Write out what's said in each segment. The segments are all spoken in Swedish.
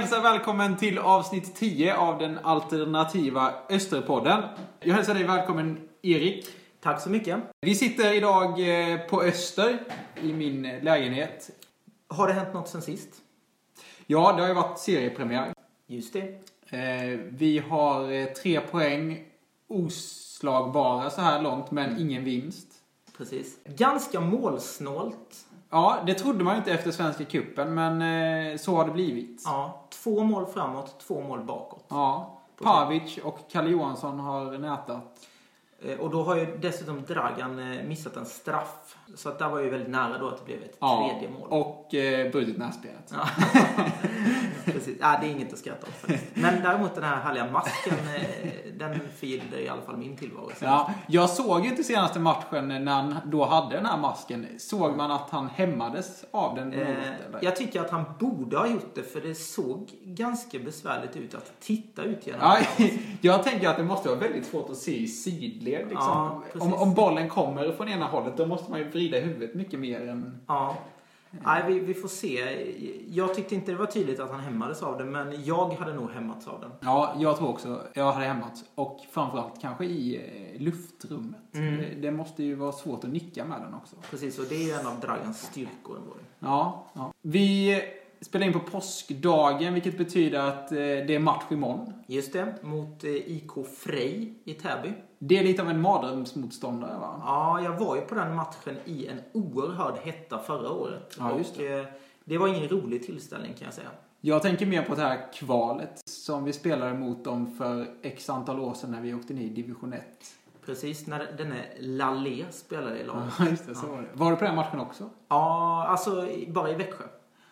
Då får vi hälsa välkommen till avsnitt 10 av den alternativa Österpodden. Jag hälsar dig välkommen Erik. Tack så mycket. Vi sitter idag eh, på Öster i min lägenhet. Har det hänt något sen sist? Ja, det har ju varit seriepremiär. Just det. Eh, Vi har eh, tre poäng oslagbara så här långt, men ingen vinst. Precis. Ganska målsnålt. Ja, det trodde man ju inte efter Svenska Cupen, men eh, så har det blivit. Ja, två mål framåt, två mål bakåt. Ja. Pavic och Kalle Johansson har nätat. Eh, Och då har ju dessutom Dragan eh, missat en straff. Så att där var ju väldigt nära då att det blev ett Ja, tredje mål. och eh, brutit nässpelet. Ja. Precis. Ja, det är inget att skratta åt faktiskt. Men däremot den här härliga masken, eh, den förgyllde i alla fall min tillvaro. Ja, jag såg inte senaste matchen när han då hade den här masken. Såg man att han hämmades av den? något Eh, jag tycker att han borde ha gjort det för det såg ganska besvärligt ut att titta ut genom Ja, jag tänker att det måste vara väldigt svårt att se i sidled. Liksom. Ja, om, om bollen kommer från ena hållet då måste man ju vrida huvudet mycket mer än... Ja. Nej, vi, vi får se. Jag tyckte inte det var tydligt att han hämmades av det, men jag hade nog hämmats av den. Ja, jag tror också jag hade hämmats. Och framförallt kanske i eh, luftrummet. Mm. Det, det måste ju vara svårt att nicka med den också. Precis, och det är ju en av Dragans styrkor. Ja, ja. Vi spelar in på påskdagen, vilket betyder att eh, det är match imorgon. Just det, mot eh, IK Frej i Täby. Det är lite av en mardrömsmotståndare, va? Ja, jag var ju på den matchen i en oerhörd hetta förra året. Ja, just Och eh, det var ingen rolig tillställning kan jag säga. Jag tänker mer på det här kvalet som vi spelade mot dem för x antal år sedan när vi åkte ner i division 1. Precis när denne Lallé spelade i laget. Ja, just det. Så var det. Var du på den matchen också? Ja, alltså bara i Växjö.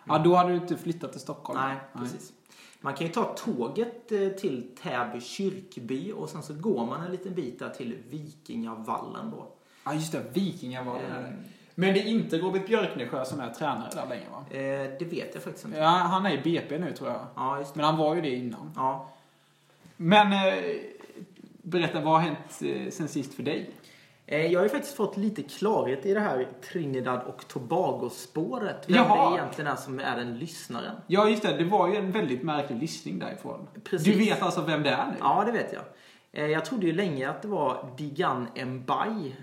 Ja, då hade du inte flyttat till Stockholm. Nej, precis. Man kan ju ta tåget eh, till Täby kyrkby och sen så går man en liten bit där till Vikingavallen då. Ja, just det. Vikingavallen. Eh, Men det är inte Robert Björknesjö som är tränare där längre, va? eh, det vet jag faktiskt inte. Ja, han är i BP nu, tror jag. Ja, just det. Men han var ju det innan. Ja. Men, eh, berätta, vad har hänt eh, sen sist för dig? Eh, Jag har ju faktiskt fått lite klarhet i det här Trinidad och Tobago-spåret. Vem Jaha. det egentligen är som är den lyssnaren. Ja, just det. Det var ju en väldigt märklig listning därifrån. Precis. Du vet alltså vem det är nu? Ja, det vet jag. Eh, Jag trodde ju länge att det var Digan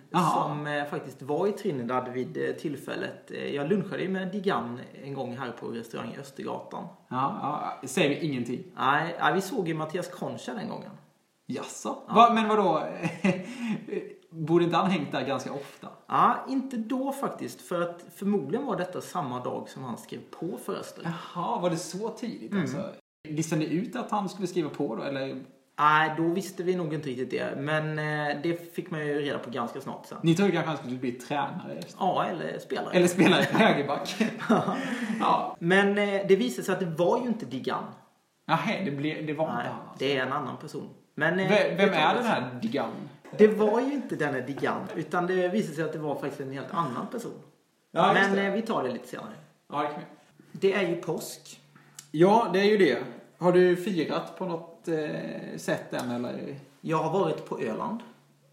Jaha. som eh, faktiskt var i Trinidad vid tillfället. Jag lunchade ju med Digan en gång här på restaurang Östergatan. Ja, ja. Säger vi ingenting. Nej, vi såg ju Mattias Concha den gången. Jaså? Va, men vadå? Borde inte han hängt där ganska ofta? Ja, inte då faktiskt. För att förmodligen var detta samma dag som han skrev på för Öster. Jaha, var det så tidigt alltså? Listade ni ut att han skulle skriva på då, eller? Nej, då visste vi nog inte riktigt det. Men eh, det fick man ju reda på ganska snart sen. Ni trodde kanske han skulle bli tränare? Ja, eller spelare. Eller spelare högerback? ja. Men eh, det visade sig att det var ju inte Digan. Nähä, det, blev, det var inte Nej, han alltså. det är en annan person. Men, eh, Vem, är den här Digan? Det var ju inte denne Digan. Utan det visade sig att det var faktiskt en helt annan person. Ja, Men det. eh, vi tar det lite senare. Ja, det kan vi. Det är ju påsk. ja, det är ju det. Har du firat på något eh, sätt än, eller? Jag har varit på Öland.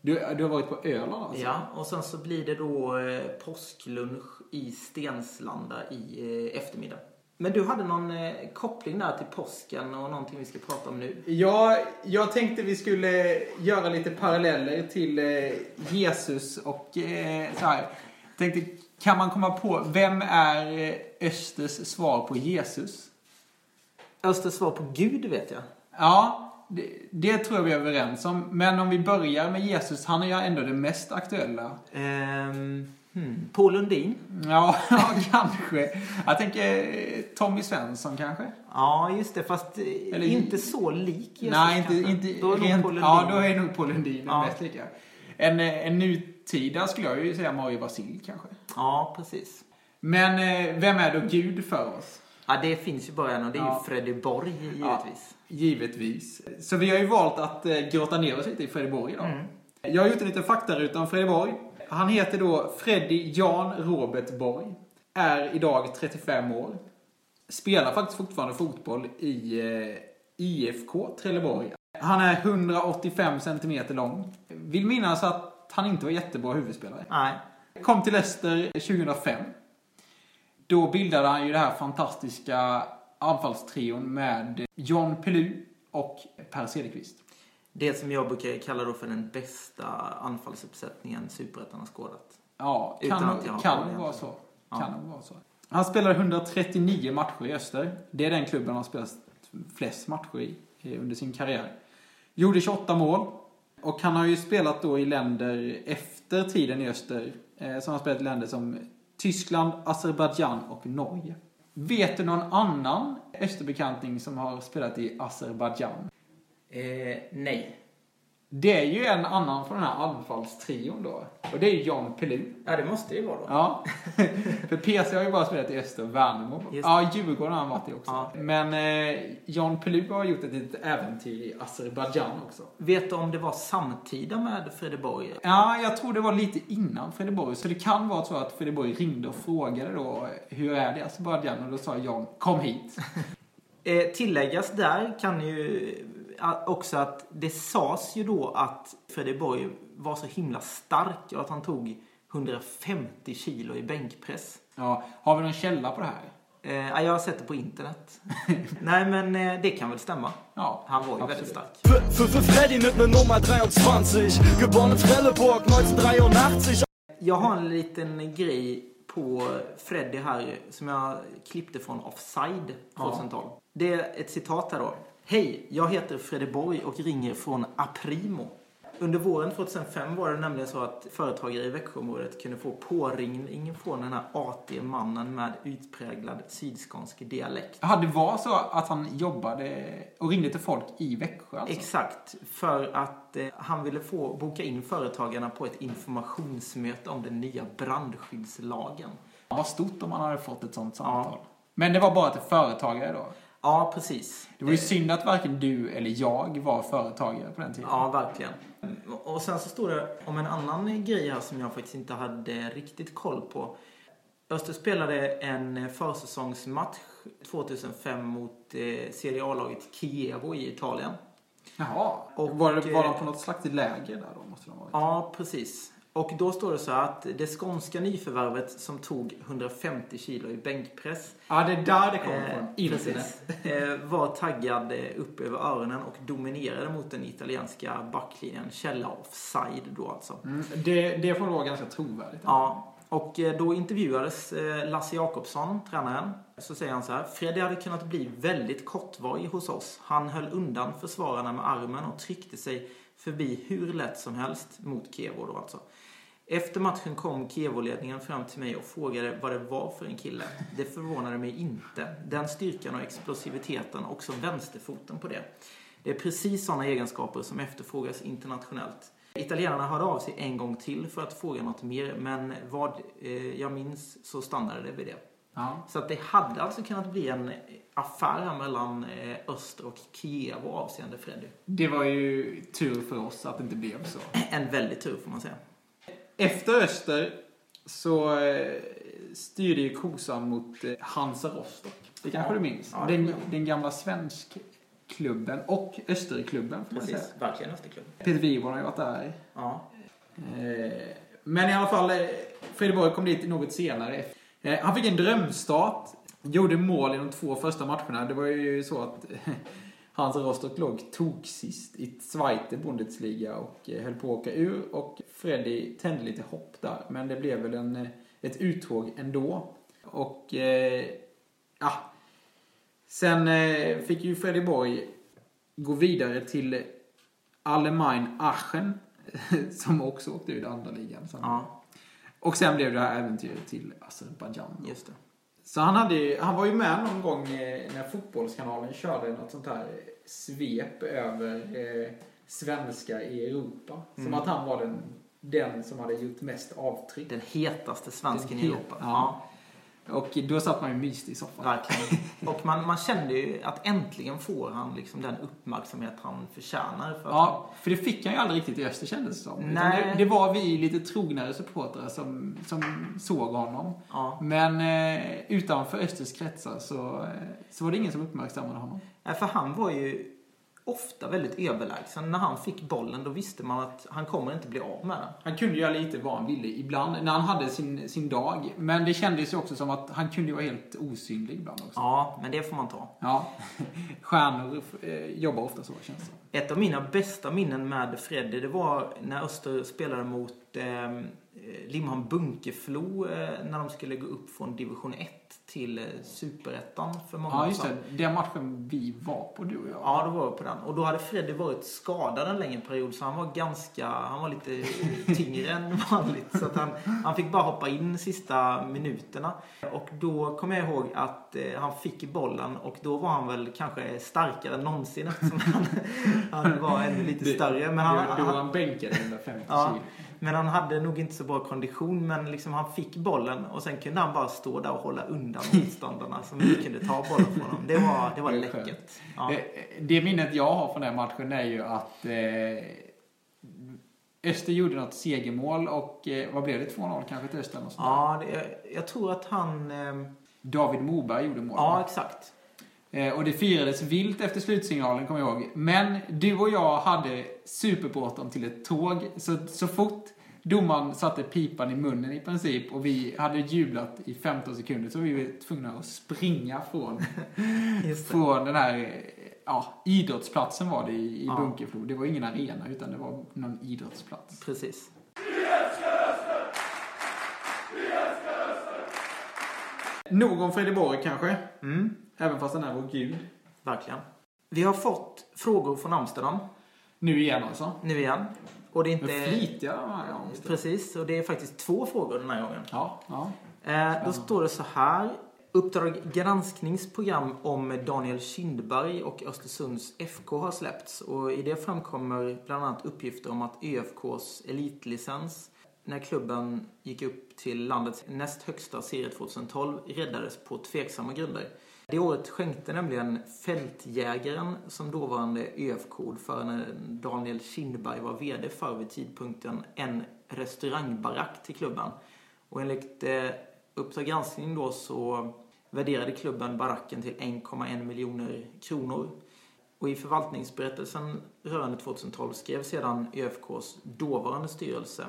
Du, du har varit på Öland alltså? Ja, och sen så blir det då eh, påsklunch i Stenslanda i eh, eftermiddag. Men du hade någon eh, koppling där till påsken och någonting vi ska prata om nu. Ja, jag tänkte vi skulle göra lite paralleller till eh, Jesus och eh, så här. Tänkte, kan man komma på, vem är eh, Östers svar på Jesus? Östers svar på Gud vet jag. Ja, det, det tror jag vi är överens om. Men om vi börjar med Jesus, han är ju ändå det mest aktuella. Ehm, hmm. Paul Lundin. Ja, ja, kanske. Jag tänker eh, Tommy Svensson kanske? Ja, just det. Fast eh, Eller- inte så lik Jesus Nej, inte, kanske. inte Då är rent, Paul Lundin. Ja, då är nog Paul Lundin den Ja. mest lika. En, eh, en nutida skulle jag ju säga Mario Basil kanske. Ja, precis. Men vem är då Gud för oss? Ja, det finns ju bara en och det är Ja. ju Freddy Borg givetvis. Givetvis. Så vi har ju valt att grotta ner oss lite i Fredrik idag. Mm. Jag har gjort en liten faktaruta om Fredrik Han heter då Freddy Jan Robert Borg. Är idag 35 år. Spelar faktiskt fortfarande fotboll i eh, IFK Trelleborg. Han är 185 cm lång. Vill minnas att han inte var jättebra huvudspelare. Nej. Kom till Öster 2005. Då bildade han ju det här fantastiska anfallstrion med John Pelu och Per Cederqvist. Det som jag brukar kalla då för den bästa anfallsuppsättningen Superettan har skådat. Ja, Utan kan, att jag har kan nog vara så. Kan nog vara så. Han spelade 139 matcher i Öster. Det är den klubben han har spelat flest matcher i eh, under sin karriär. Gjorde 28 mål. Och han har ju spelat då i länder efter tiden i Öster. Eh, så han har spelat i länder som Tyskland, Azerbajdzjan och Norge. Vet du någon annan Österbekanting som har spelat i Azerbajdzjan? Eh, nej. Det är ju en annan från den här anfallstrion då. Och det är ju John Pelu. Ja, det måste det ju vara då. Ja, för PC har ju bara spelat i Öster och Värnamo. Just Ja, Djurgården har han varit i också. Ja. Men eh, John Pelu har gjort ett litet äventyr i Azerbajdzjan också. Vet du om det var samtida med Fredeborg? Ja, jag tror det var lite innan Fredeborg. Så det kan vara så att Fredeborg ringde och frågade då hur är det i Azerbajdzjan? Och då sa John, kom hit. Eh, tilläggas där kan ju också att det sades ju då att Fredeborg var så himla stark och att han tog 150 kilo i bänkpress. Ja, har vi någon källa på det här? Eh, ja, jag har sett det på internet. Nej, men eh, det kan väl stämma. Ja, Han var ju absolut. väldigt stark. Für, für, für Freddy mit ne Nummer 23. Geboren in Trelleborg 1983. Jag har en liten grej på Freddy här som jag klippte från Offside 2012. Det är ett citat här då. Hej, jag heter Freddy Borg och ringer från Aprimo. Under våren 2005 var det nämligen så att företagare i Växjöområdet kunde få påringning från den här artige mannen med utpräglad sydskånsk dialekt. Ja, det var så att han jobbade och ringde till folk i Växjö alltså? Exakt, för att eh, han ville få boka in företagarna på ett informationsmöte om den nya brandskyddslagen. Vad stort om man hade fått ett sånt samtal. Men det var bara till företagare då? Ja, precis. Det var ju synd att varken du eller jag var företagare på den tiden. Ja, verkligen. Och sen så står det om en annan grej här som jag faktiskt inte hade riktigt koll på. Öster spelade en försäsongsmatch 2005 mot eh, Serie A-laget Chievo i Italien. Jaha. Och, var, det, var de eh, på något slags läger där då? Måste de ha varit. Ja, precis. Och då står det så att det skånska nyförvärvet som tog 150 kilo i bänkpress Ja, det är där det kommer Eh, från. Internet. precis. Eh, var taggad eh, upp över öronen och dominerade mot den italienska backlinjen. Källa offside då alltså. Mm, det, det får vara ganska trovärdigt. Ja, och eh, då intervjuades eh, Lasse Jakobsson, tränaren. Så säger han så här. Freddy hade kunnat bli väldigt kortvarig hos oss. Han höll undan försvararna med armen och tryckte sig förbi hur lätt som helst mot Kevo då alltså. Efter matchen kom Kevo-ledningen fram till mig och frågade vad det var för en kille. Det förvånade mig inte. Den styrkan och explosiviteten, också vänsterfoten på det. Det är precis sådana egenskaper som efterfrågas internationellt. Italienarna hörde av sig en gång till för att fråga något mer, men vad eh, jag minns så stannade det vid det. Ja. Så att det hade alltså kunnat bli en affär mellan eh, Öster och Kiev avseende Freddy. Det var ju tur för oss att det inte blev så. En väldigt tur får man säga. Efter Öster så eh, styrde ju kosan mot eh, Hansa Rostock. Det kanske Ja. du minns? Ja, den, den gamla svenskklubben och Österklubben får man säga. Precis, verkligen Österklubb. Peter Wiborg har ju varit där. Ja. Men i alla fall, Frideborg kom dit något senare. Eh, han fick en drömstart. Gjorde mål i de två första matcherna. Det var ju så att Hans Rostock låg tok sist i Zweite Bundesliga och eh, höll på att åka ur. Och Freddy tände lite hopp där. Men det blev väl en, eh, ett uttåg ändå. Och eh, ja. Sen eh, fick ju Freddy Borg gå vidare till Allemagne Aachen. Som också åkte ur andra ligan. sen. ja, och sen blev det här äventyret till Azerbajdzjan. just det. Så han, hade, ju- han var ju med någon gång eh, när Fotbollskanalen körde något sånt här svep över eh, svenskar i Europa. Som Mm. att han var den, den som hade gjort mest avtryck. Den hetaste svensken i Den het- Europa. ja. Och då satt man ju myst i soffan. Verkligen. Och man, man kände ju att äntligen får han liksom den uppmärksamhet han förtjänar. För att Ja, för det fick han ju aldrig riktigt i Öster kändes det som. Nej. Det, det var vi lite trognare supportrar som, som såg honom. Ja. Men eh, utanför Östers kretsar så, eh, så var det ingen som uppmärksammade honom. Nej, För han var ju ofta väldigt överlägsen. När han fick bollen då visste man att han kommer inte bli av med den. Han kunde göra lite vad han ville ibland när han hade sin, sin dag. Men det kändes ju också som att han kunde vara helt osynlig ibland också. Ja, men det får man ta. Ja. Stjärnor eh, jobbar ofta så känns det. Ett av mina bästa minnen med Freddy det var när Öster spelade mot eh, Limhamn Bunkeflo eh, när de skulle gå upp från division 1 till eh, superettan för många Ja, år just sedan. det. Den matchen vi var på, du och jag. Ja, då var jag på den. Och då hade Freddy varit skadad en längre period så han var ganska, han var lite tyngre än vanligt. Så att han, han fick bara hoppa in sista minuterna. Och då kommer jag ihåg att eh, han fick bollen och då var han väl kanske starkare än någonsin eftersom han, han var ännu lite Det- större. Men han, det- Då var han, han bänkad 150 Ja. kilo. Men han hade nog inte så bra kondition men liksom han fick bollen och sen kunde han bara stå där och hålla undan motståndarna som inte kunde ta bollen från honom. Det var, det var Det läckert. Ja. Eh, Det minnet jag har från den matchen är ju att eh, Öster gjorde något segermål och eh, vad blev det? 2-0 kanske till Öster? Ja, det, jag tror att han... Eh, David Moberg gjorde mål. ja, exakt. Eh, och det firades vilt efter slutsignalen, kommer jag ihåg. Men du och jag hade superbråttom till ett tåg. Så, så fort domaren satte pipan i munnen i princip och vi hade jublat i 15 sekunder så var vi tvungna att springa från, från den här ja, idrottsplatsen var det i, i Ja. Bunkeflo. Det var ingen arena utan det var någon idrottsplats. Precis. Nog om Fredeborg kanske. Mm, Även fast den är vår gud. verkligen. Vi har fått frågor från Amsterdam Nu igen alltså. nu igen. Och det är Men inte... flitiga de här. Ja, Precis, och det är faktiskt två frågor den här gången. ja. ja. Eh, då står det så här. Uppdrag granskningsprogram om Daniel Kindberg och Östersunds FK har släppts. Och I det framkommer bland annat uppgifter om att ÖFKs elitlicens när klubben gick upp till landets näst högsta serie 2012 räddades på tveksamma grunder. Det året skänkte nämligen fältjägaren som dåvarande ÖFK-ordförande Daniel Kindberg var VD för vid tidpunkten en restaurangbarack till klubben. Och enligt eh, Uppdrag granskning då så värderade klubben baracken till 1,1 miljoner kronor. Och i förvaltningsberättelsen rörande 2012 skrev sedan ÖFKs dåvarande styrelse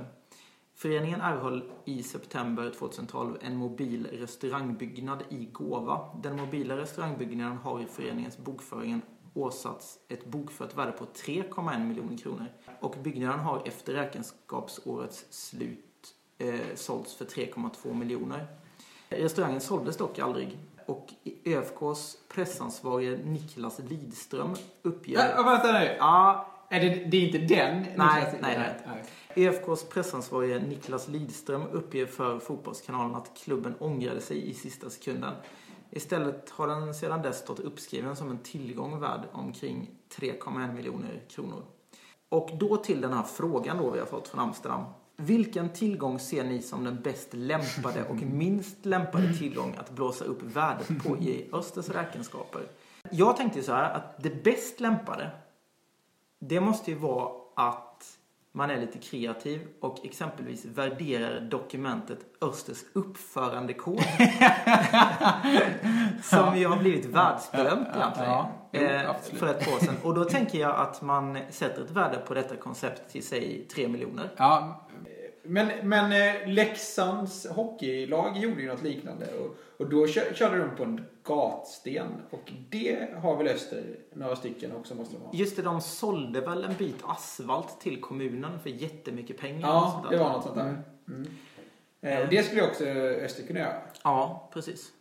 Föreningen erhöll i september 2012 en mobil restaurangbyggnad i gåva. Den mobila restaurangbyggnaden har i föreningens bokföringen åsatts ett bokfört värde på 3,1 miljoner kronor. Och byggnaden har efter räkenskapsårets slut eh, sålts för 3,2 miljoner. Restaurangen såldes dock aldrig. Och ÖFKs pressansvarige Niklas Lidström uppger... Vänta nu. Ja, Är det, det är inte den? Nej, nej, EFKs pressansvarige Niklas Lidström uppger för Fotbollskanalen att klubben ångrade sig i sista sekunden. Istället har den sedan dess stått uppskriven som en tillgång värd omkring 3,1 miljoner kronor. Och då till den här frågan då vi har fått från Amsterdam. Vilken tillgång ser ni som den bäst lämpade och minst lämpade tillgång att blåsa upp värdet på i Östers räkenskaper? Jag tänkte så här att det bäst lämpade det måste ju vara att man är lite kreativ och exempelvis värderar dokumentet Östers uppförandekod. som ju har blivit världsberömt Ja, egentligen. ja. Jo, eh, för ett år sedan. Och då tänker jag att man sätter ett värde på detta koncept till säg 3 miljoner. Ja, men, men eh, Leksands hockeylag gjorde ju något liknande. Och, och då kö, körde de på en gatsten. Och det har väl Öster några stycken också måste de ha. Just det, de sålde väl en bit asfalt till kommunen för jättemycket pengar. Ja, det var något sånt där. Mm. Eh, och det skulle också Öster kunna göra. Ja, precis.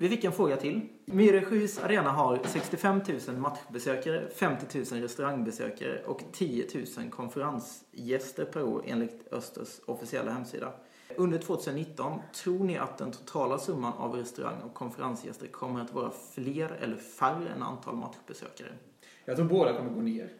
Vi fick en fråga till. Myresjös arena har 65 000 matchbesökare, 50 000 restaurangbesökare och 10 000 konferensgäster per år enligt Östers officiella hemsida. Under 2019, tror ni att den totala summan av restaurang och konferensgäster kommer att vara fler eller färre än antal matchbesökare? Jag tror båda kommer gå ner.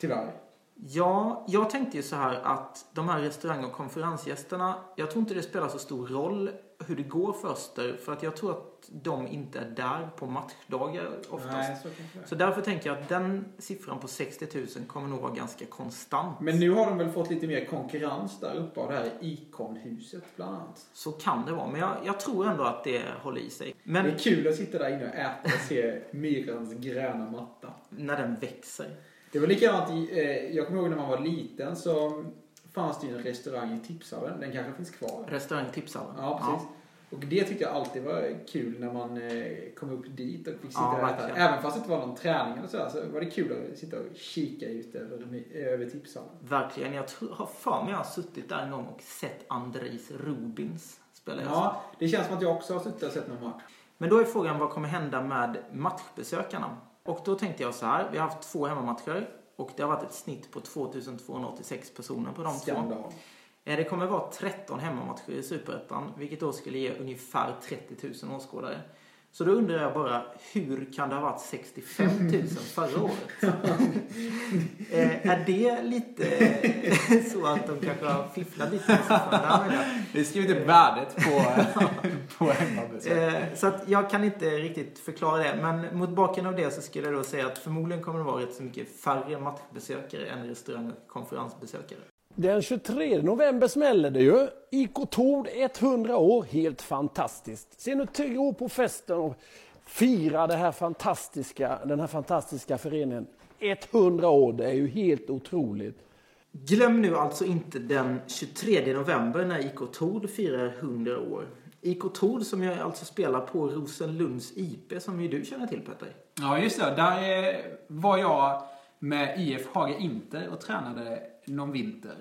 Tyvärr. Ja, jag tänkte ju så här att de här restaurang och konferensgästerna, jag tror inte det spelar så stor roll hur det går för Öster, för att jag tror att de inte är där på matchdagar oftast. Nej, så det. Så därför tänker jag att den siffran på 60 000 kommer nog vara ganska konstant. Men nu har de väl fått lite mer konkurrens där uppe av det här ikonhuset bland annat. Så kan det vara, men jag, jag tror ändå att det håller i sig. Det Men är kul att sitta där inne och äta och se myrans gröna matta. när den växer. Det var likadant i, eh, jag kommer ihåg när man var liten så fanns det ju en restaurang i Tipshallen. Den kanske finns kvar. Restaurang Tipshallen. Ja, precis. Och det tyckte jag alltid var kul när man eh, kom upp dit och fick sitta Ja, och äta. Även fast det inte var någon träning eller sådär så var det kul att sitta och kika ut över, över Tipshallen. Verkligen. Jag tror, har för mig jag har suttit där en gång och sett Andres Rubins spela i Ja, det känns som att jag också har suttit och sett någon match. Men då är frågan vad kommer hända med matchbesökarna? Och då tänkte jag så här. Vi har haft två hemmamatcher och det har varit ett snitt på 2286 personer på de två. Skandal. Eh, Det kommer vara 13 hemmamatcher i Superettan, vilket då skulle ge ungefär 30 000 åskådare. Så då undrar jag bara, hur kan det ha varit 65 000 förra året? eh, är det lite så att de kanske har fifflat lite med siffrorna? Vi skrivit upp värdet på, på hemmabesök. Eh, så att jag kan inte riktigt förklara det. Men mot bakgrund av det så skulle jag då säga att förmodligen kommer det vara rätt så mycket färre matchbesökare än restaurang och konferensbesökare. Den 23 november smäller det ju. IK Tord 100 år, helt fantastiskt. Se nu till på festen och fira det här fantastiska, den här fantastiska föreningen. 100 år, det är ju helt otroligt. Glöm nu alltså inte den 23 november när IK Tord firar 100 år. IK Tord som ju alltså spelar på Rosenlunds IP som ju du känner till Petter. Ja, just det. Där eh, var jag med IF Haga Inter och tränade någon vinter.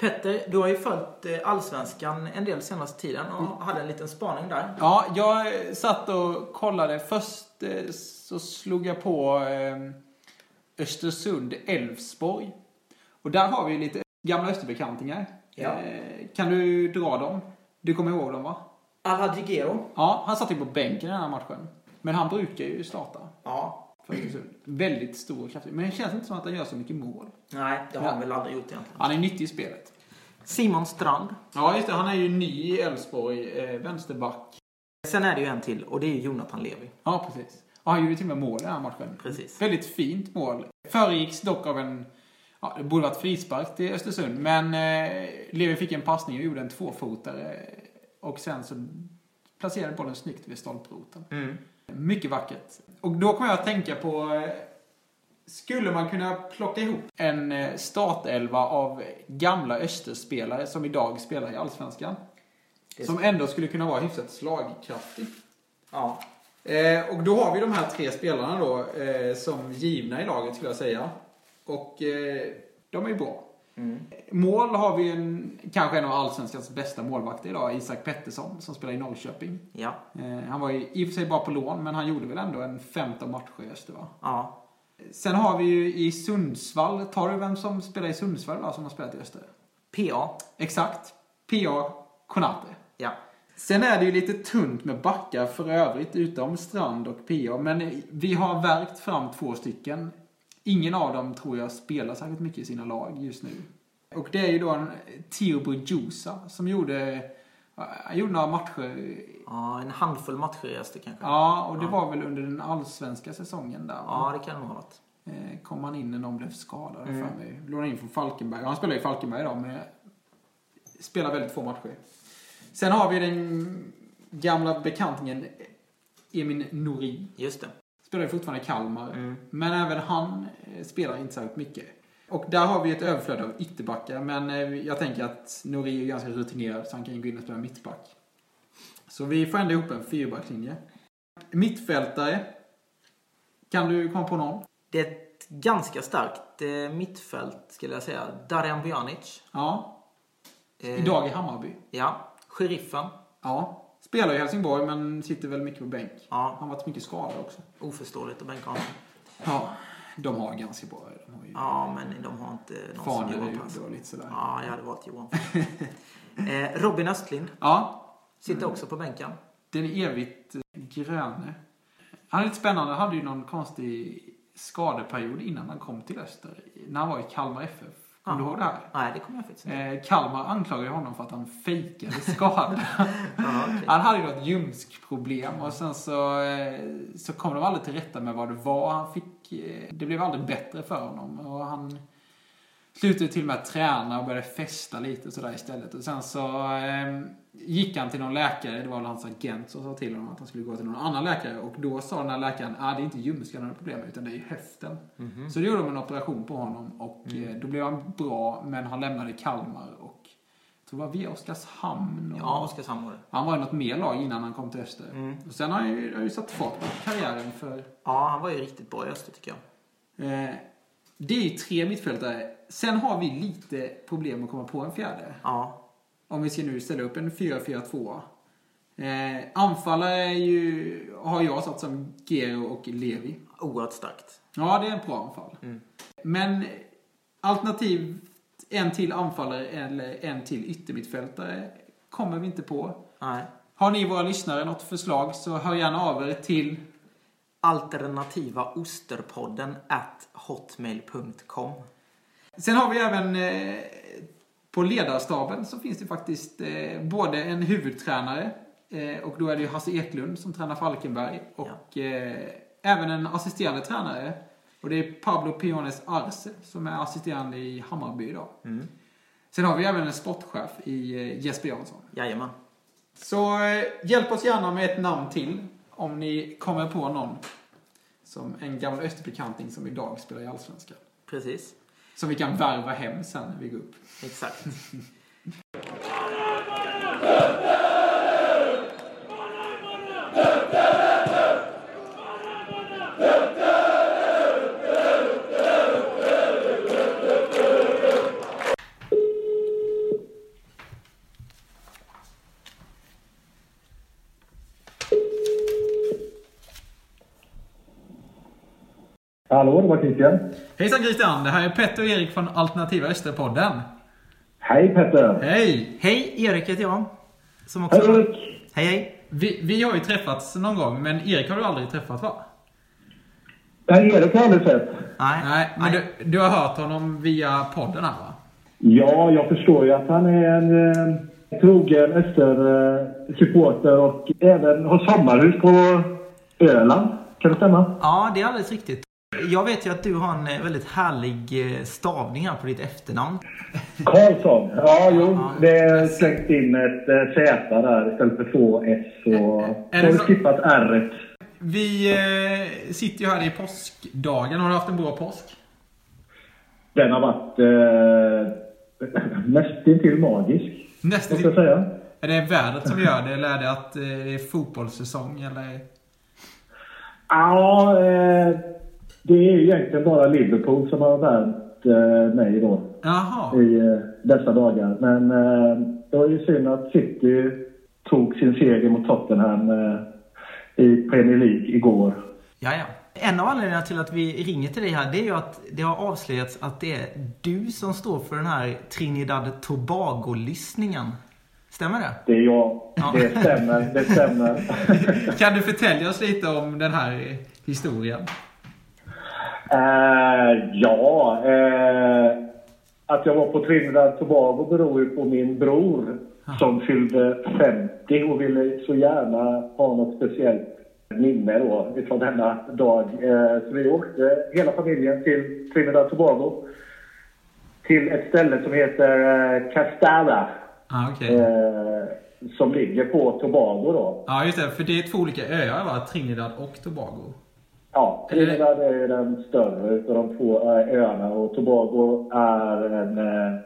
Petter, du har ju följt eh, Allsvenskan en del senaste tiden och hade en liten spaning där. Ja, jag eh, satt och kollade. Först eh, så slog jag på Östersund-Elfsborg. Och där har vi ju lite gamla Österbekantingar. Ja. Kan du dra dem? Du kommer ihåg dem va? Alhadjigero. Ja, han satt ju på bänken i den här matchen. Men han brukar ju starta Ja. Väldigt stor och kraftig. Men det känns inte som att han gör så mycket mål. Nej, det har han väl aldrig gjort egentligen. Han är nyttig i spelet. Simon Strand. Ja, just det. Han är ju ny i Elfsborg. Eh, vänsterback. Sen är det ju en till och det är ju Jonathan Levi. Ja, precis. Och han gjorde till och med mål i den här matchen. Precis. Väldigt fint mål. Föregicks dock av en... Ja, det borde varit frispark till Östersund. Men eh, Levi fick en passning och gjorde en tvåfotare. Och sen så placerade bollen snyggt vid stolproten. Mm. Mycket vackert. Och då kommer jag att tänka på... eh, Skulle man kunna plocka ihop en eh, startelva av gamla Österspelare som idag spelar i Allsvenskan? Som ändå skulle kunna vara hyfsat slagkraftig. Ja. Eh, och då har vi de här tre spelarna då eh, som givna i laget skulle jag säga. Och eh, de är ju bra. Mm. Mål har vi en, kanske en av Allsvenskans bästa målvakter idag, Isak Pettersson, som spelar i Norrköping. Ja. Eh, han var ju i och för sig bara på lån, men han gjorde väl ändå en 15 matcher i Öster va? Ja. Sen har vi ju i Sundsvall, tar du vem som spelar i Sundsvall va, som har spelat i Öster? PA. Exakt. P.A. Konate. Ja. Sen är det ju lite tunt med backar för övrigt, utom Strand och PA. Men vi har verkt fram två stycken. Ingen av dem tror jag spelar särskilt mycket i sina lag just nu. Och det är ju då en Theo Bujusa som gjorde, han gjorde några matcher. ja. En handfull matcher i Öster kanske. Ja, och det var väl under den allsvenska säsongen där. Ja, det kan det nog ha varit. Eh, Kom han in när någon blev skadad Mm. för mig. Lånade in från Falkenberg. Han spelar i Falkenberg idag men spelar väldigt få matcher. Sen har vi den gamla bekantingen Emin Nouri. Just det. Spelar ju fortfarande i Kalmar. Mm. Men även han eh, spelar inte särskilt mycket. Och där har vi ett överflöd av ytterbackar. Men eh, jag tänker att Nouri är ganska rutinerad så han kan ju gå in och spela mittback. Så vi får ändå ihop en fyrbackslinje. Mittfältare. Kan du komma på någon? Det är ett ganska starkt eh, mittfält skulle jag säga. Darijan Bjanic. Ja. Idag i Hammarby. Ja. Sheriffen. Ja. Spelar i Helsingborg men sitter väl mycket på bänk. Ja. Han har varit mycket skadad också. Oförståeligt att bänka honom. Ja. De har ganska bra. De har ju Ja, men de har inte någon som Faner Johan Persson. lite sådär. Ja, jag hade valt Johan. eh, Robin Östlind. Ja. Sitter också på bänken. Den evigt eh, gröne. Han är lite spännande. Han hade ju någon konstig skadeperiod innan han kom till Öster. När han var i Kalmar FF. Kommer du ihåg det här? Nej, det kommer jag faktiskt inte Eh, Kalmar anklagade honom för att han fejkade skada. Ja, okej. han hade ju något ljumskproblem och sen så, eh, så kom de aldrig till rätta med vad det var. Han fick, eh, det blev aldrig bättre för honom. Och han slutade till och med att träna och började festa lite och sådär istället. Och sen så eh, gick han till någon läkare, det var väl hans agent som sa till honom att han skulle gå till någon annan läkare. Och då sa den här läkaren, ah, det är inte ljumsken han har problem med utan det är höften. Så då gjorde de en operation på honom och eh, då blev han bra men han lämnade Kalmar och jag tror det var via Oskarshamn. Och, Ja, Oskarshamn var det. han var i något mer lag innan han kom till Öster. Mm. Och sen har han ju, har han ju satt fart på karriären för... Ja, han var ju riktigt bra i Öster tycker jag. Eh, det är ju tre mittfältare. Sen har vi lite problem att komma på en fjärde. Ja, Om vi ska nu ställa upp en 4-4-2. Eh, anfallare är ju, har jag satt som Gero och Levi. oerhört starkt. Ja, det är en bra anfall. Mm. Men alternativ en till anfallare eller en till yttermittfältare kommer vi inte på. Nej. Har ni våra lyssnare något förslag så hör gärna av er till Alternativa osterpodden at hotmail.com. Sen har vi även eh, på ledarstaben så finns det faktiskt eh, både en huvudtränare eh, och då är det ju Hasse Eklund som tränar Falkenberg och eh, även en assisterande tränare och det är Pablo Piones Arce som är assisterande i Hammarby idag. Mm. Sen har vi även en sportchef i eh, Jesper Jansson. Jajamän. Så eh, hjälp oss gärna med ett namn till om ni kommer på någon som en gammal österbekanting som idag spelar i Allsvenskan. Precis. Som vi kan värva hem sen när vi går upp. Exakt. Hallå, det var Christian. Hejsan Christian, det här är Petter och Erik från Alternativa Österpodden. Hej Petter! Hej! Hej, Erik heter jag. Som också... Hej Erik! Hej, hej. Vi, vi har ju träffats någon gång, men Erik har du aldrig träffat va? Nej, Erik har jag aldrig sett. Nej. Nej, men du, du har hört honom via podden här va? Ja, jag förstår ju att han är en eh, trogen Öster-supporter och även har sommarhus på Öland. Kan det stämma? Ja, det är alldeles riktigt. Jag vet ju att du har en eh, väldigt härlig eh, stavning här på ditt efternamn. Karlsson. Ja, jo. Det är slängt in ett eh, Z där istället för två S. Och Är så har så- skippat R. Vi sitter ju här i påskdagen. Har du haft en bra påsk? Den har varit eh, nästintill magisk. Måste jag säga. Är det vädret som gör det eller är det att det är fotbollssäsong eller? Ja, eh, det är egentligen bara Liverpool som har värmt eh, mig då Jaha. i eh, dessa dagar. Men eh, det var ju synd att City tog sin seger mot Tottenham eh, i Premier League igår. Ja, ja. En av anledningarna till att vi ringer till dig här, det är ju att det har avslöjats att det är du som står för den här Trinidad Tobago-listningen. Stämmer det? Det är jag. Ja. Det stämmer. Det stämmer. Kan du förtälja oss lite om den här historien? Eh, ja, eh, att jag var på Trinidad Tobago beror ju på min bror som fyllde 50 och ville så gärna ha något speciellt minne då ifrån denna dag. Eh, så vi åkte hela familjen till Trinidad Tobago till ett ställe som heter Castalla Ah, eh, som ligger på Tobago då. Ja, just det. För det är två olika öar va? Trinidad och Tobago. Ja, Trinidad är ju den större utav de två eh, öarna och Tobago är en... eh,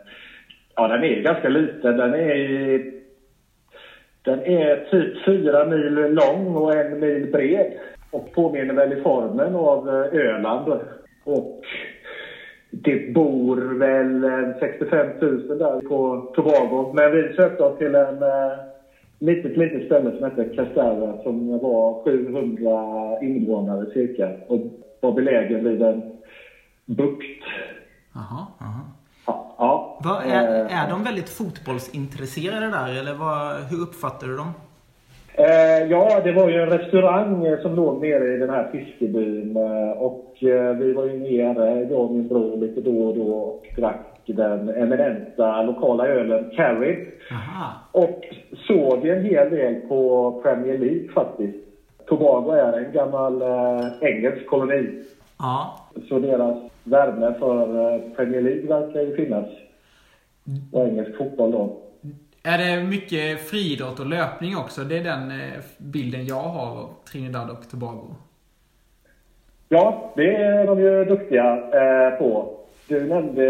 Ja, den är ganska liten. Den är i, Den är typ fyra mil lång och en mil bred. Och påminner väl i formen av eh, Öland. Och det bor väl en 65 000 där på Tobago. Men vi sökte oss till en litet, litet ställe som heter Castella som var 700 invånare cirka. Och var belägen vid en bukt. Jaha. Ja, ja. Vad är, Eh, är de väldigt fotbollsintresserade där eller vad, hur uppfattar du dem? Eh, ja, det var ju en restaurang som låg nere i den här fiskebyn. Eh, och eh, vi var ju nere, jag och min bror, lite då och då och drack den eminenta lokala ölen Carried. Aha. Och såg en hel del på Premier League faktiskt. Tobago är en gammal eh, engelsk koloni. Ja. Så deras värme för eh, Premier League verkar ju finnas. Och engelsk fotboll då. Är det mycket friidrott och löpning också? Det är den eh, bilden jag har av Trinidad och Tobago. Ja, det är de ju duktiga eh, på. Du nämnde,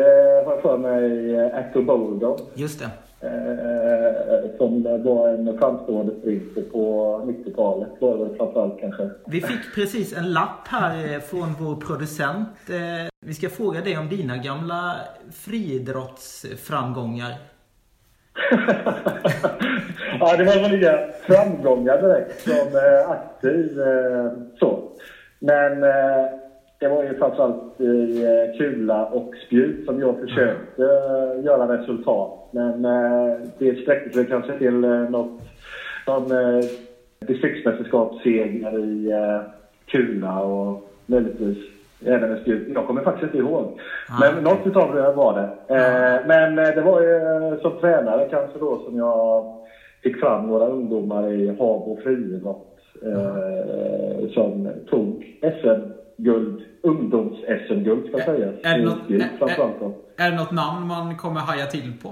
har jag för mig, eh, Acto Boldo. Just det. Eh, som var en framstående sprinter på 90-talet. Var det framförallt kanske. Vi fick precis en lapp här från vår producent. Eh, Vi ska fråga dig om dina gamla friidrottsframgångar. ja, det var väl inga framgångar direkt som eh, aktiv eh, så. Men eh, det var ju framförallt i eh, kula och spjut som jag försökte eh, göra resultat. Men eh, det sträckte sig kanske till eh, något, någon eh, distriktsmästerskapsseger i eh, kula och möjligtvis även spjut. Jag kommer faktiskt inte ihåg. Men något utav det var det. Eh, men eh, det var ju eh, som tränare kanske då som jag fick fram några ungdomar i hav och friidrott eh, som tog SM-guld, ungdoms-SM-guld ska sägas. Är det, något, är, är, är det något namn man kommer haja till på?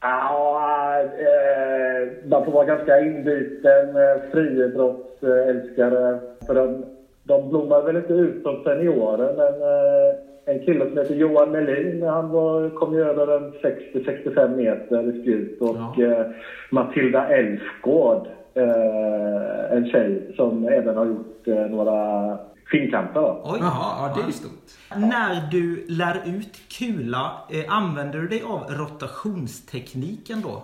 Ja, eh, man får vara ganska inbiten eh, friidrottsälskare. För de, de blommar väl inte ut som seniorer, men eh, en kille som heter Johan Melin, han var, kom ju över en 60-65 meter i spjut. Och Ja. eh, Matilda Elfgård, eh, en tjej som även har gjort eh, några finkamper. Då. Oj. Jaha, ja det är stort. När du lär ut kula, eh, använder du dig av rotationstekniken då?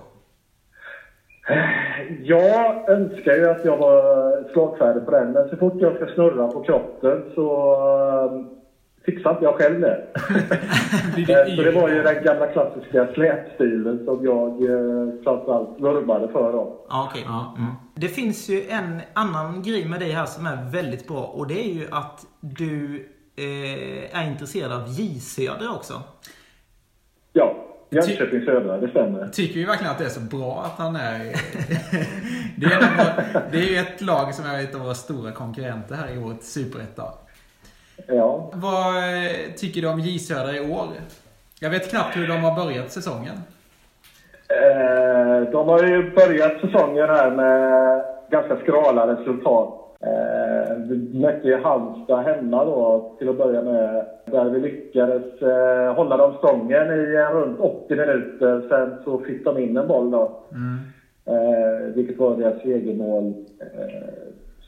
Jag önskar ju att jag var slagfärdig på den, men så fort jag ska snurra på kroppen så uh, fixar inte jag själv det. Eh, så det var ju den gamla klassiska slätstilen som jag uh, framförallt vurmade för då. Ja, okej. Ja. Mm. Det finns ju en annan grej med dig här som är väldigt bra och det är ju att du eh, är intresserad av J Söder också. Ja, Jönköping Södra, det stämmer. Tycker vi verkligen att det är så bra att han är... det, är våra- det är ju ett lag som är ett av våra stora konkurrenter här i vårt superetta. Ja. Vad eh, tycker du om J Södra i år? Jag vet knappt hur de har börjat säsongen. Eh, de har ju börjat säsongen här med ganska skrala resultat. Eh, vi mötte ju Halmstad hemma då till att börja med. Där vi lyckades eh, hålla dem stången i eh, runt 80 minuter. Sen så fick de in en boll då. Eh, vilket var deras segermål. Eh,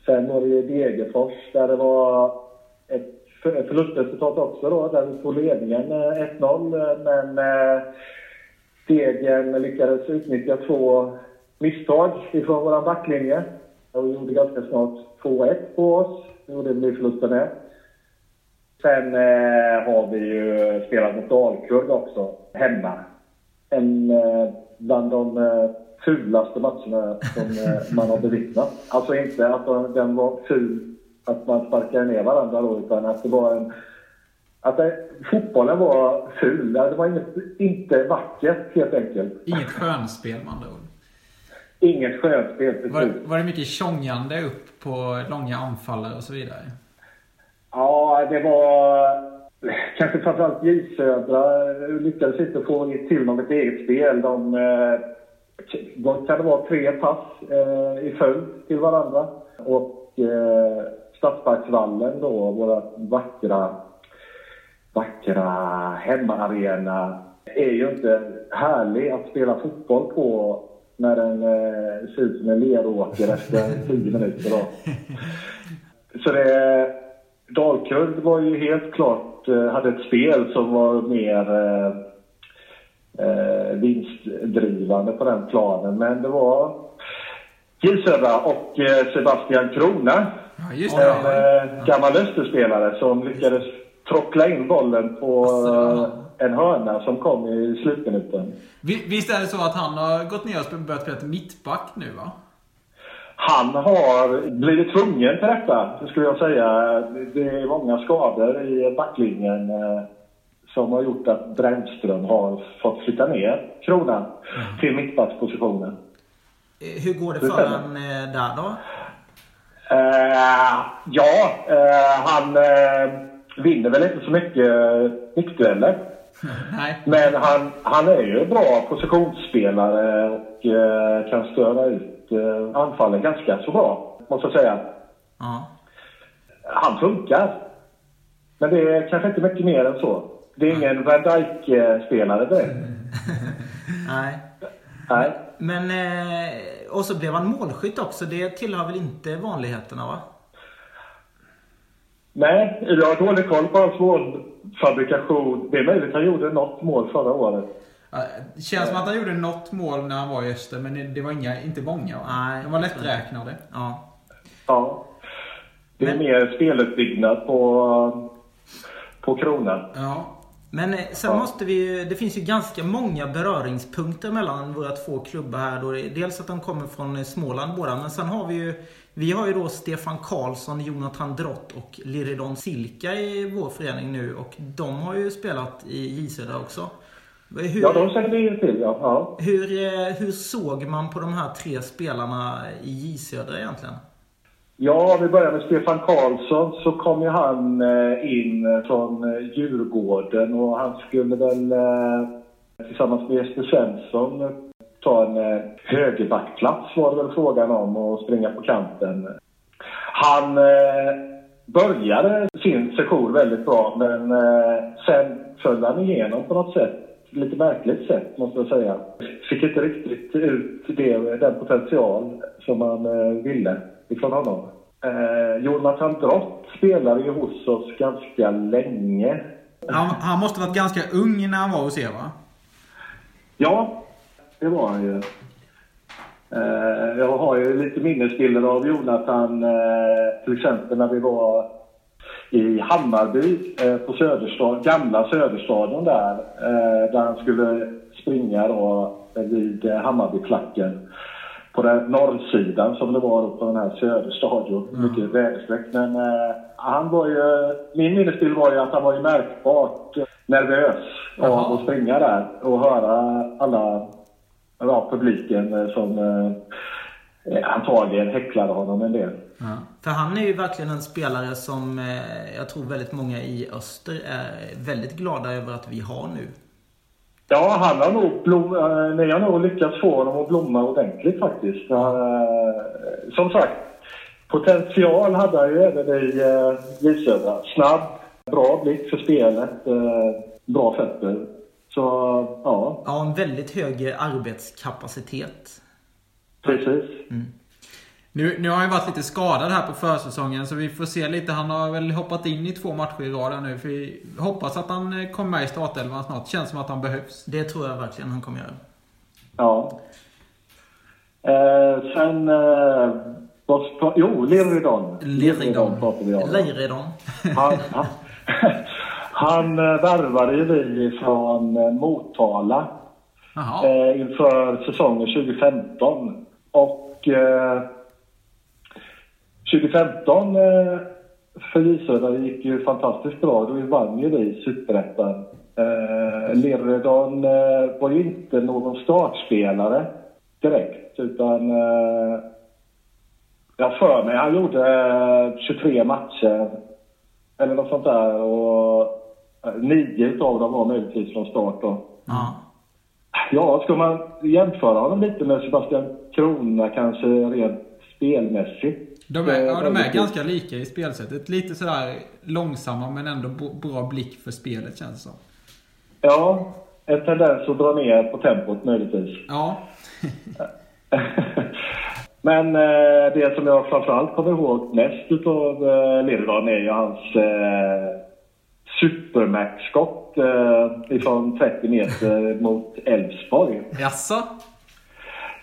sen var det ju Degerfors där det var ett för- förlustresultat också då. Där vi tog ledningen eh, 1-0. eh, Men eh, Degen lyckades utnyttja två misstag ifrån vår backlinje och gjorde ganska snart 2-1 på oss. Det gjorde vi förlusten med. Sen eh, har vi ju spelat mot Dalkurd också, hemma. En eh, bland de eh, fulaste matcherna som eh, man har bevittnat. Alltså inte att den var ful, att man sparkade ner varandra då, utan att det var en att det, fotbollen var ful. Det var inget, inte vackert helt enkelt. Inget skönspel med andra ord. Inget skönspel till Var, slut. var det mycket tjongande upp på långa anfallare och så vidare? Ja, det var kanske framförallt J Södra lyckades inte få till något eget spel. De, eh, vad kan det vara, tre pass eh, i följd till varandra. Och eh, Stadsparksvallen då, våra vackra, vackra hemmaarena, är ju inte härlig att spela fotboll på när den eh, ser ut som en leråker efter 10 minuter. Då. Så det, Dalkurd var ju helt klart, eh, hade ett spel som var mer eh, eh, vinstdrivande på den planen. Men det var J och eh, Sebastian Krona, Ja, just det. en Ja. eh, gammal Österspelare som lyckades trockla in bollen på en hörna som kom i slutminuten. Vi- Visst är det så att han har gått ner och börjat spela mittback nu va? Han har blivit tvungen till detta, skulle jag säga. Det är många skador i backlinjen eh, som har gjort att Brännström har fått flytta ner kronan till mittbackspositionen. Eh, Hur går det för han eh, där då? Eh, ja, eh, han eh, vinner väl inte så mycket nickdueller. Nej. Men han, han är ju en bra positionsspelare och eh, kan störa ut eh, anfallen ganska så bra, måste jag säga. Ja. Han funkar. Men det är kanske inte mycket mer än så. Det är ingen Van Dijk-spelare direkt. Nej. Nej. Men, eh, och så blev han målskytt också. Det tillhör väl inte vanligheterna va? Nej, jag har dålig koll på hans målfabrikation. Det är möjligt att han gjorde något mål förra året. Det känns som att han gjorde något mål när han var i Öster, men det- var inga, inte många? Nej. De var lätträknade. Ja. Ja. Det är Men- mer speluppbyggnad på, på kronan. Ja. Men eh, sen Ja. måste vi ju- Det finns ju ganska många beröringspunkter mellan våra två klubbar här. Då. Dels att de kommer från eh, Småland båda. Men sen har vi ju Vi har ju då Stefan Karlsson, Jonathan Drott och Liridon Silka i vår förening nu. Och de har ju spelat i J Södra också. Hur, Ja, de känner vi ju till. Ja. Ja. hur, eh, hur såg man på de här tre spelarna i J Södra egentligen? Ja, om vi börjar med Stefan Karlsson så kom ju han eh, in från eh, Djurgården och han skulle väl tillsammans med Jesper Svensson ta en eh, högerbackplats var det väl frågan om och springa på kanten. Han eh, började sin session väldigt bra men eh, sen föll han igenom på något sätt. Lite märkligt sätt måste jag säga. Fick inte riktigt ut det, den potential som man eh, ville ifrån honom. Eh, Jonathan Drott spelade ju hos oss ganska länge. Han, han måste varit ganska ung när han var hos er va? Ja, det var han ju. Eh, jag har ju lite minnesbilder av Jonathan, eh, till exempel när vi var i Hammarby eh, på Söderstad, gamla Söderstadion där, där han skulle springa då vid Hammarbyklacken på den norrsidan som det var på den här Söderstadion. Mycket väderstreck. Men eh, han var ju, min minnesbild var ju att han var ju märkbart nervös av att springa där och höra alla ja, publiken eh, som eh, antagligen häcklade honom en del. För han är ju verkligen en spelare som eh, jag tror väldigt många i Öster är väldigt glada över att vi har nu. Ja, han har nog, blom, eh, ni har nog lyckats få honom att blomma ordentligt faktiskt. Eh, som sagt, potential hade han ju även i eh, J Södra. Snabb, bra blick för spelet, eh, bra fötter. Så ja, Ja, en väldigt hög arbetskapacitet. precis. Nu, nu har han ju varit lite skadad här på försäsongen så vi får se lite. Han har väl hoppat in i två matcher i rad nu. För vi hoppas att han eh, kommer med i startelvan snart. Känns som att han behövs. Det tror jag verkligen han kommer göra. Ja. Eh, sen... Eh, vad jo, Liridon. Liridon. pratar vi om. Leiridon. Han, han, han eh, värvade ju vi från eh, Motala eh, inför säsongen 2015. Och eh, 2015 eh, för Södra gick ju fantastiskt bra. Då vann ju vi Superettan. Eh, Liridon eh, var ju inte någon startspelare direkt utan eh, jag för mig han gjorde eh, 23 matcher eller något sånt där och eh, nio utav dem var möjligtvis från start då. Ja. Ja, ska man jämföra honom lite med Sebastian Krona kanske rent spelmässigt? De är, ja, de är väldigt- ganska lika i spelsättet. Lite sådär långsamma men ändå bra blick för spelet känns det som. Ja, en tendens att dra ner på tempot möjligtvis. Ja. Men eh, det som jag framförallt kommer ihåg mest utav eh, Liridon är ju hans supermax-skott eh, ifrån 30 meter mot Elfsborg. Jaså?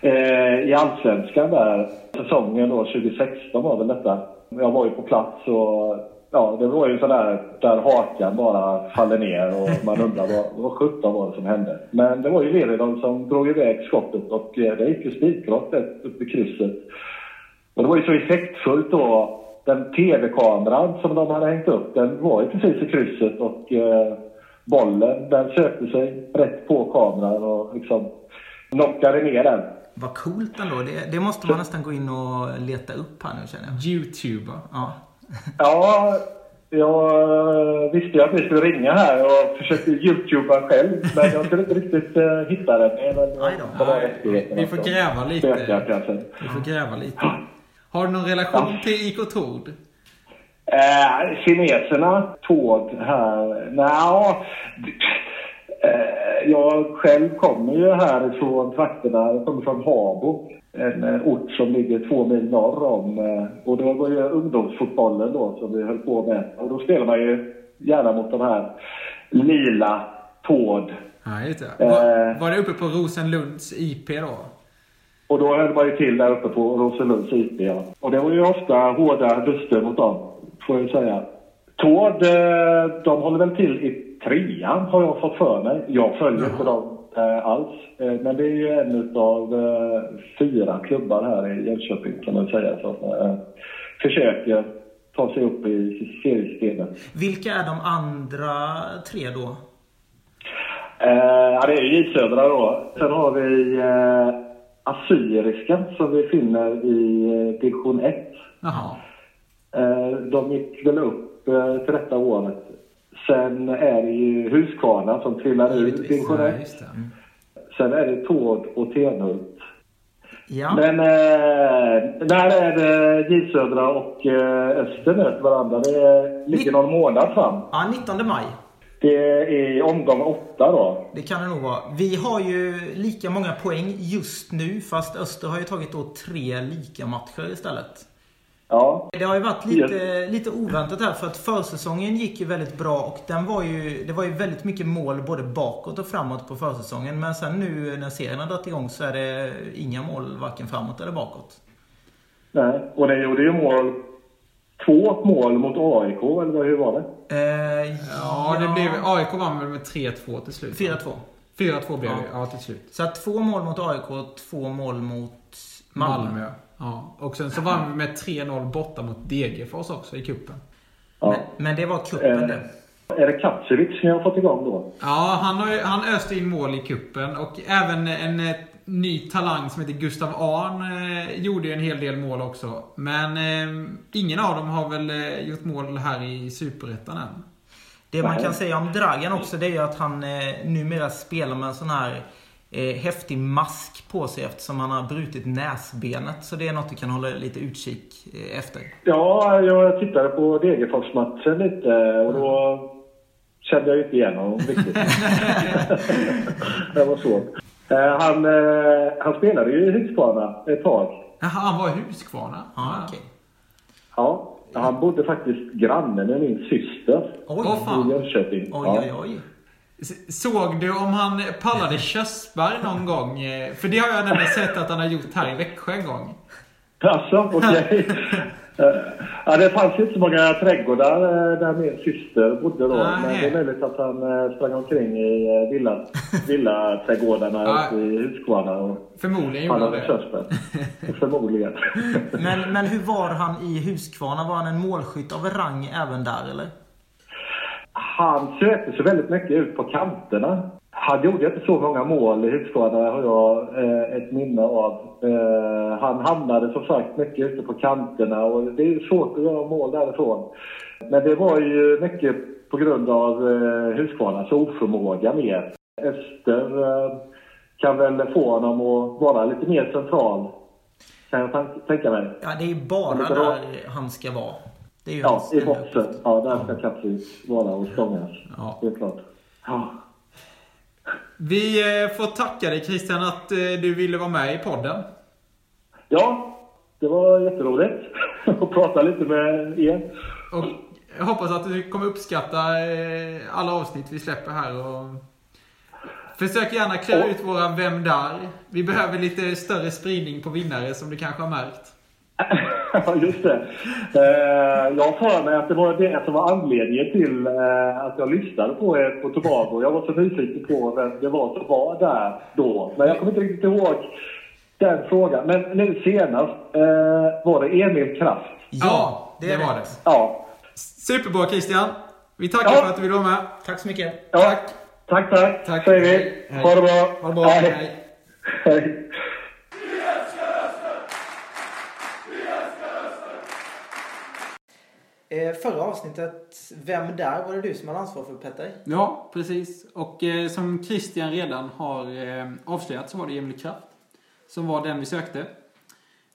Eh, I Allsvenskan där, säsongen då 2016 var väl detta. Jag var ju på plats och ja, det var ju sådär där hakan bara faller ner och man undrar vad, vad sjutton var det som hände. Men det var ju Liridon som drog iväg skottet och eh, det gick ju spikrakt upp i krysset. Och det var ju så effektfullt då. Den tv-kameran som de hade hängt upp, den var ju precis i krysset och eh, bollen den sökte sig rätt på kameran och liksom knockade ner den. Vad coolt ändå. Det, det måste man nästan gå in och leta upp här nu känner jag. Youtuber. Ja. Ja, jag eh, visste ju att ni skulle ringa här och försökte youtuba själv, men jag kunde inte riktigt uh, hitta den. Aj då. rättigheterna vi får gräva lite. Vi får gräva lite. Har du någon relation Ja. till IK Tord? Eh, kineserna, Tord här, nja. Eh, jag själv kommer ju härifrån trakterna, jag kommer från Habo. En eh, ort som ligger två mil norr om. Eh, och det var ju ungdomsfotbollen då som vi höll på med. Och då spelar man ju gärna mot de här lila Tord. Nej, inte. Var, Eh. var det uppe på Rosenlunds IP då? Och då höll man ju till där uppe på Rosenlunds IP. Ja. Och det var ju ofta hårda duster mot dem, får jag säga. Tord, eh, de håller väl till i trean har jag fått för mig. Jag följer inte dem eh, alls. Eh, men det är ju en av eh, fyra klubbar här i Jönköping kan man säga som eh, försöker ta sig upp i seriesystemet. Vilka är de andra tre då? Eh, ja, det är ju J Södra då. Sen har vi eh, Assyriska som vi finner i eh, division 1. Jaha. Eh, de gick väl upp eh, till detta året. Sen är det ju Huskvarna som trillar ur division Ja, 1. just det. Sen är det Tord och Tenhult. Ja. Men eh, där är det J Södra och eh, Öster möter varandra. Det ligger någon månad fram. ja, 19 maj. Det är omgång åtta då. Det kan det nog vara. Vi har ju lika många poäng just nu fast Öster har ju tagit då tre lika matcher istället. Ja, Det har ju varit lite, lite oväntat här för att försäsongen gick ju väldigt bra och den var ju, det var ju väldigt mycket mål både bakåt och framåt på försäsongen. Men sen nu när serien har dragit igång så är det inga mål varken framåt eller bakåt. nej. Och det gjorde ju mål. Två mål mot AIK, eller vad- hur var det? Eh, Ja, det blev... AIK vann väl med 3-2 till slut? 4-2. 4-2 blev Ja. det, ja till slut. Så att två mål mot AIK och två mål mot Malmö. Malmö. Ja. Och sen så vann vi med 3-0 borta mot Degerfors också i kuppen. Ja. Men, men det var kuppen Eh. det. Är det Katsevich ni har fått igång då? Ja, han, har, ju- han öste in mål i kuppen och även en ny talang som heter Gustav Ahn eh, gjorde ju en hel del mål också. Men eh, ingen av dem har väl eh, gjort mål här i Superettan än. Det man kan säga om Dragan också det är ju att han eh, numera spelar med en sån här eh, häftig mask på sig eftersom han har brutit näsbenet. Så det är något du kan hålla lite utkik eh, efter. Ja, jag tittade på Degerfors-matchen lite och då kände jag inte igen honom riktigt. det var svårt. Eh, Han, eh, han spelade ju i Huskvarna ett tag. Jaha, han var i Huskvarna? Ja, okej. Ja, han bodde faktiskt granne med min syster Oj, Åh, fan. i Jönköping. oj, Ja. oj, oj. Såg du om han pallade körsbär någon gång? Eh, För det har jag nämligen sett att han har gjort här i Växjö en gång. Alltså, okej. Eh, ja, det fanns inte så många trädgårdar eh, där min syster bodde då. Nej. Men det är möjligt att han eh, sprang omkring i eh, villa, villaträdgårdarna Ja. uppe i Huskvarna och Förmodligen gjorde han det. Förmodligen. Men, men hur var han i Huskvarna? Var han en målskytt av rang även där eller? Han sökte sig väldigt mycket ut på kanterna. Han gjorde inte så många mål i Huskvarna har jag eh, ett minne av. Eh, han hamnade som sagt mycket ute på kanterna och det är svårt att göra mål därifrån. Men det var ju mycket på grund av eh, Huskvarnas oförmåga mer. Öster eh, kan väl få honom att vara lite mer central. Kan jag tänka mig. Ja, det är bara bra. där han ska vara. Det är ju Ja, i boxen. Ja, där ska Katsvik vara och stångas. Ja. Det är klart. Ja. Vi eh, får tacka dig Christian att eh, du ville vara med i podden. Ja, det var jätteroligt att prata lite med er. Och jag hoppas att du kommer uppskatta eh, alla avsnitt vi släpper här. Och försök gärna klä Och- ut våra Vem Där? Vi behöver lite större spridning på vinnare som du kanske har märkt. Just det. Eh, jag har för mig att det var det som var anledningen till eh, att jag lyssnade på er på Tobago. Jag var så nyfiken på vem det var som var där då. Men jag kommer inte riktigt ihåg den frågan. Men nu senast eh, var det Emil Kraft. Ja, det, är var det. Ja. Superbra Christian. Vi tackar Ja. för att du ville vara med. Tack så mycket. ja. Tack. Tack, tack. Tack. Säger vi. Hej. Ha det bra. Ha det bra. Hej. Hej. Hej. Eh, förra avsnittet, Vem där? Var det du som hade ansvar för Petter? Ja, precis. Och eh, som Christian redan har eh, avslöjat så var det Emil Kraft som var den vi sökte.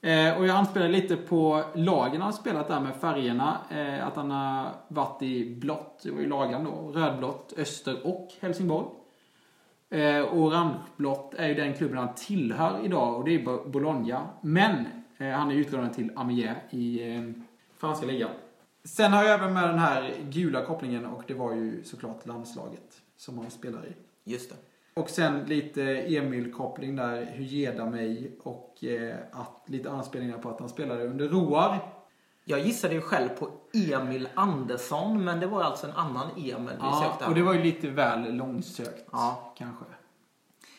Eh, och jag anspelar lite på lagen han har spelat där med färgerna. Eh, att han har varit i blått, det var ju lagen då, rödblått, Öster och Helsingborg. Eh, och orangeblått är ju den klubben han tillhör idag och det är Bologna. Men eh, han är utlånad till Amiens i eh, franska ligan. Sen har jag även med den här gula kopplingen och det var ju såklart landslaget som han spelar i. Just det. Och sen lite Emil-koppling där, hur geda mig och eh, att, lite anspelningar på att han spelade under Roar. Jag gissade ju själv på Emil Andersson, men det var alltså en annan Emil vi Ja, sökte. och det var ju lite väl långsökt Ja. kanske.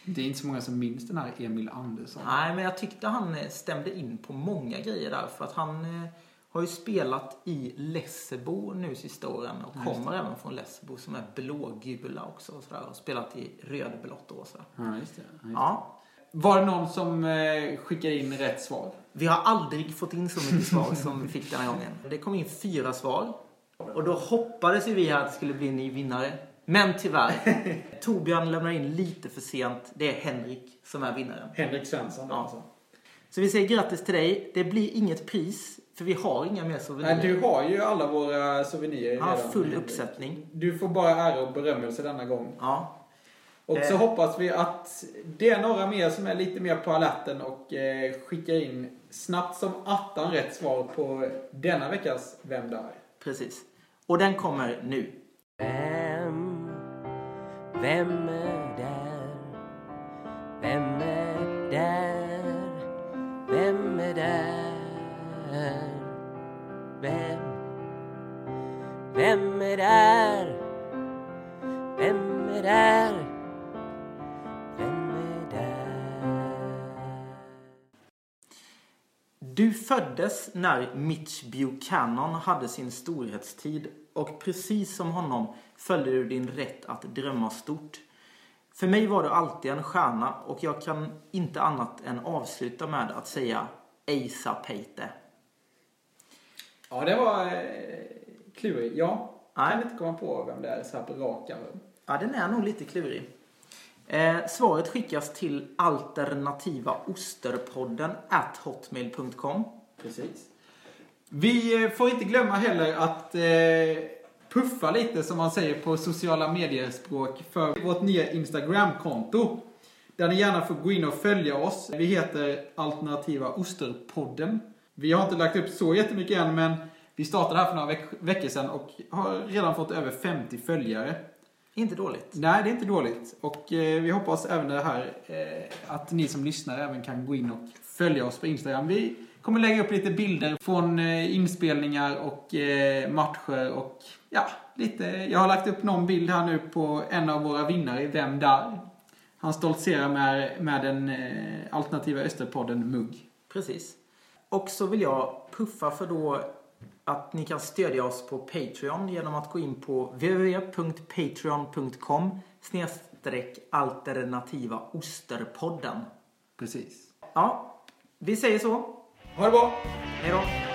Det är inte så många som minns den här Emil Andersson. Nej, men jag tyckte han eh, stämde in på många grejer där. För att han eh, har ju spelat i Lessebo nu sista åren och Ja, kommer även från Lessebo som är blågula också. Och sådär, och spelat i rödblått och sådär. Ja, just det. Ja, just. Ja. Var det någon som eh, skickade in rätt svar? Vi har aldrig fått in så mycket svar som vi fick den här gången. Det kom in fyra svar. Och då hoppades ju vi att det skulle bli en ny vinnare. Men tyvärr, Torbjörn lämnar in lite för sent. Det är Henrik som är vinnaren. Henrik Svensson Ja. alltså. Så vi säger grattis till dig. Det blir inget pris, för vi har inga mer souvenirer. Nej, du har ju alla våra souvenirer Ja, redan. full uppsättning. Du får bara ära och berömmelse denna gång. Ja. Och så Eh. hoppas vi att det är några mer som är lite mer på alerten och eh, skickar in snabbt som attan rätt svar på denna veckas Vem där? Precis. Och den kommer nu. Vem, vem är är där? Vem är där? Vem är där? Du föddes när Mitch Buchanan hade sin storhetstid och precis som honom följde du din rätt att drömma stort. För mig var du alltid en stjärna och jag kan inte annat än avsluta med att säga Asa Peite. Ja, det var eh, klurig. Ja, Nej. kan inte komma på vem det är så här på rak arm. Ja, den är nog lite klurig. Eh, svaret skickas till alternativa osterpodden at hotmail.com. Precis. Vi eh, får inte glömma heller att eh, puffa lite som man säger på sociala medier-språk för vårt nya Instagram-konto. Där ni gärna får gå in och följa oss. Vi heter Alternativa Osterpodden. Vi har inte lagt upp så jättemycket än men vi startade här för några veck- veckor sedan och har redan fått över 50 följare. Inte dåligt. Nej, det är inte dåligt. Och eh, vi hoppas även det här eh, att ni som lyssnar även kan gå in och följa oss på Instagram. Vi kommer lägga upp lite bilder från eh, inspelningar och eh, matcher och ja, lite. Jag har lagt upp någon bild här nu på en av våra vinnare, Vem där? Han stoltserar med, med den eh, alternativa Österpodden-mugg. Precis. Och så vill jag puffa för då att ni kan stödja oss på Patreon genom att gå in på www.patreon.com snedstreck alternativa osterpodden. Precis. Ja, vi säger så. Ha det bra! Hej då!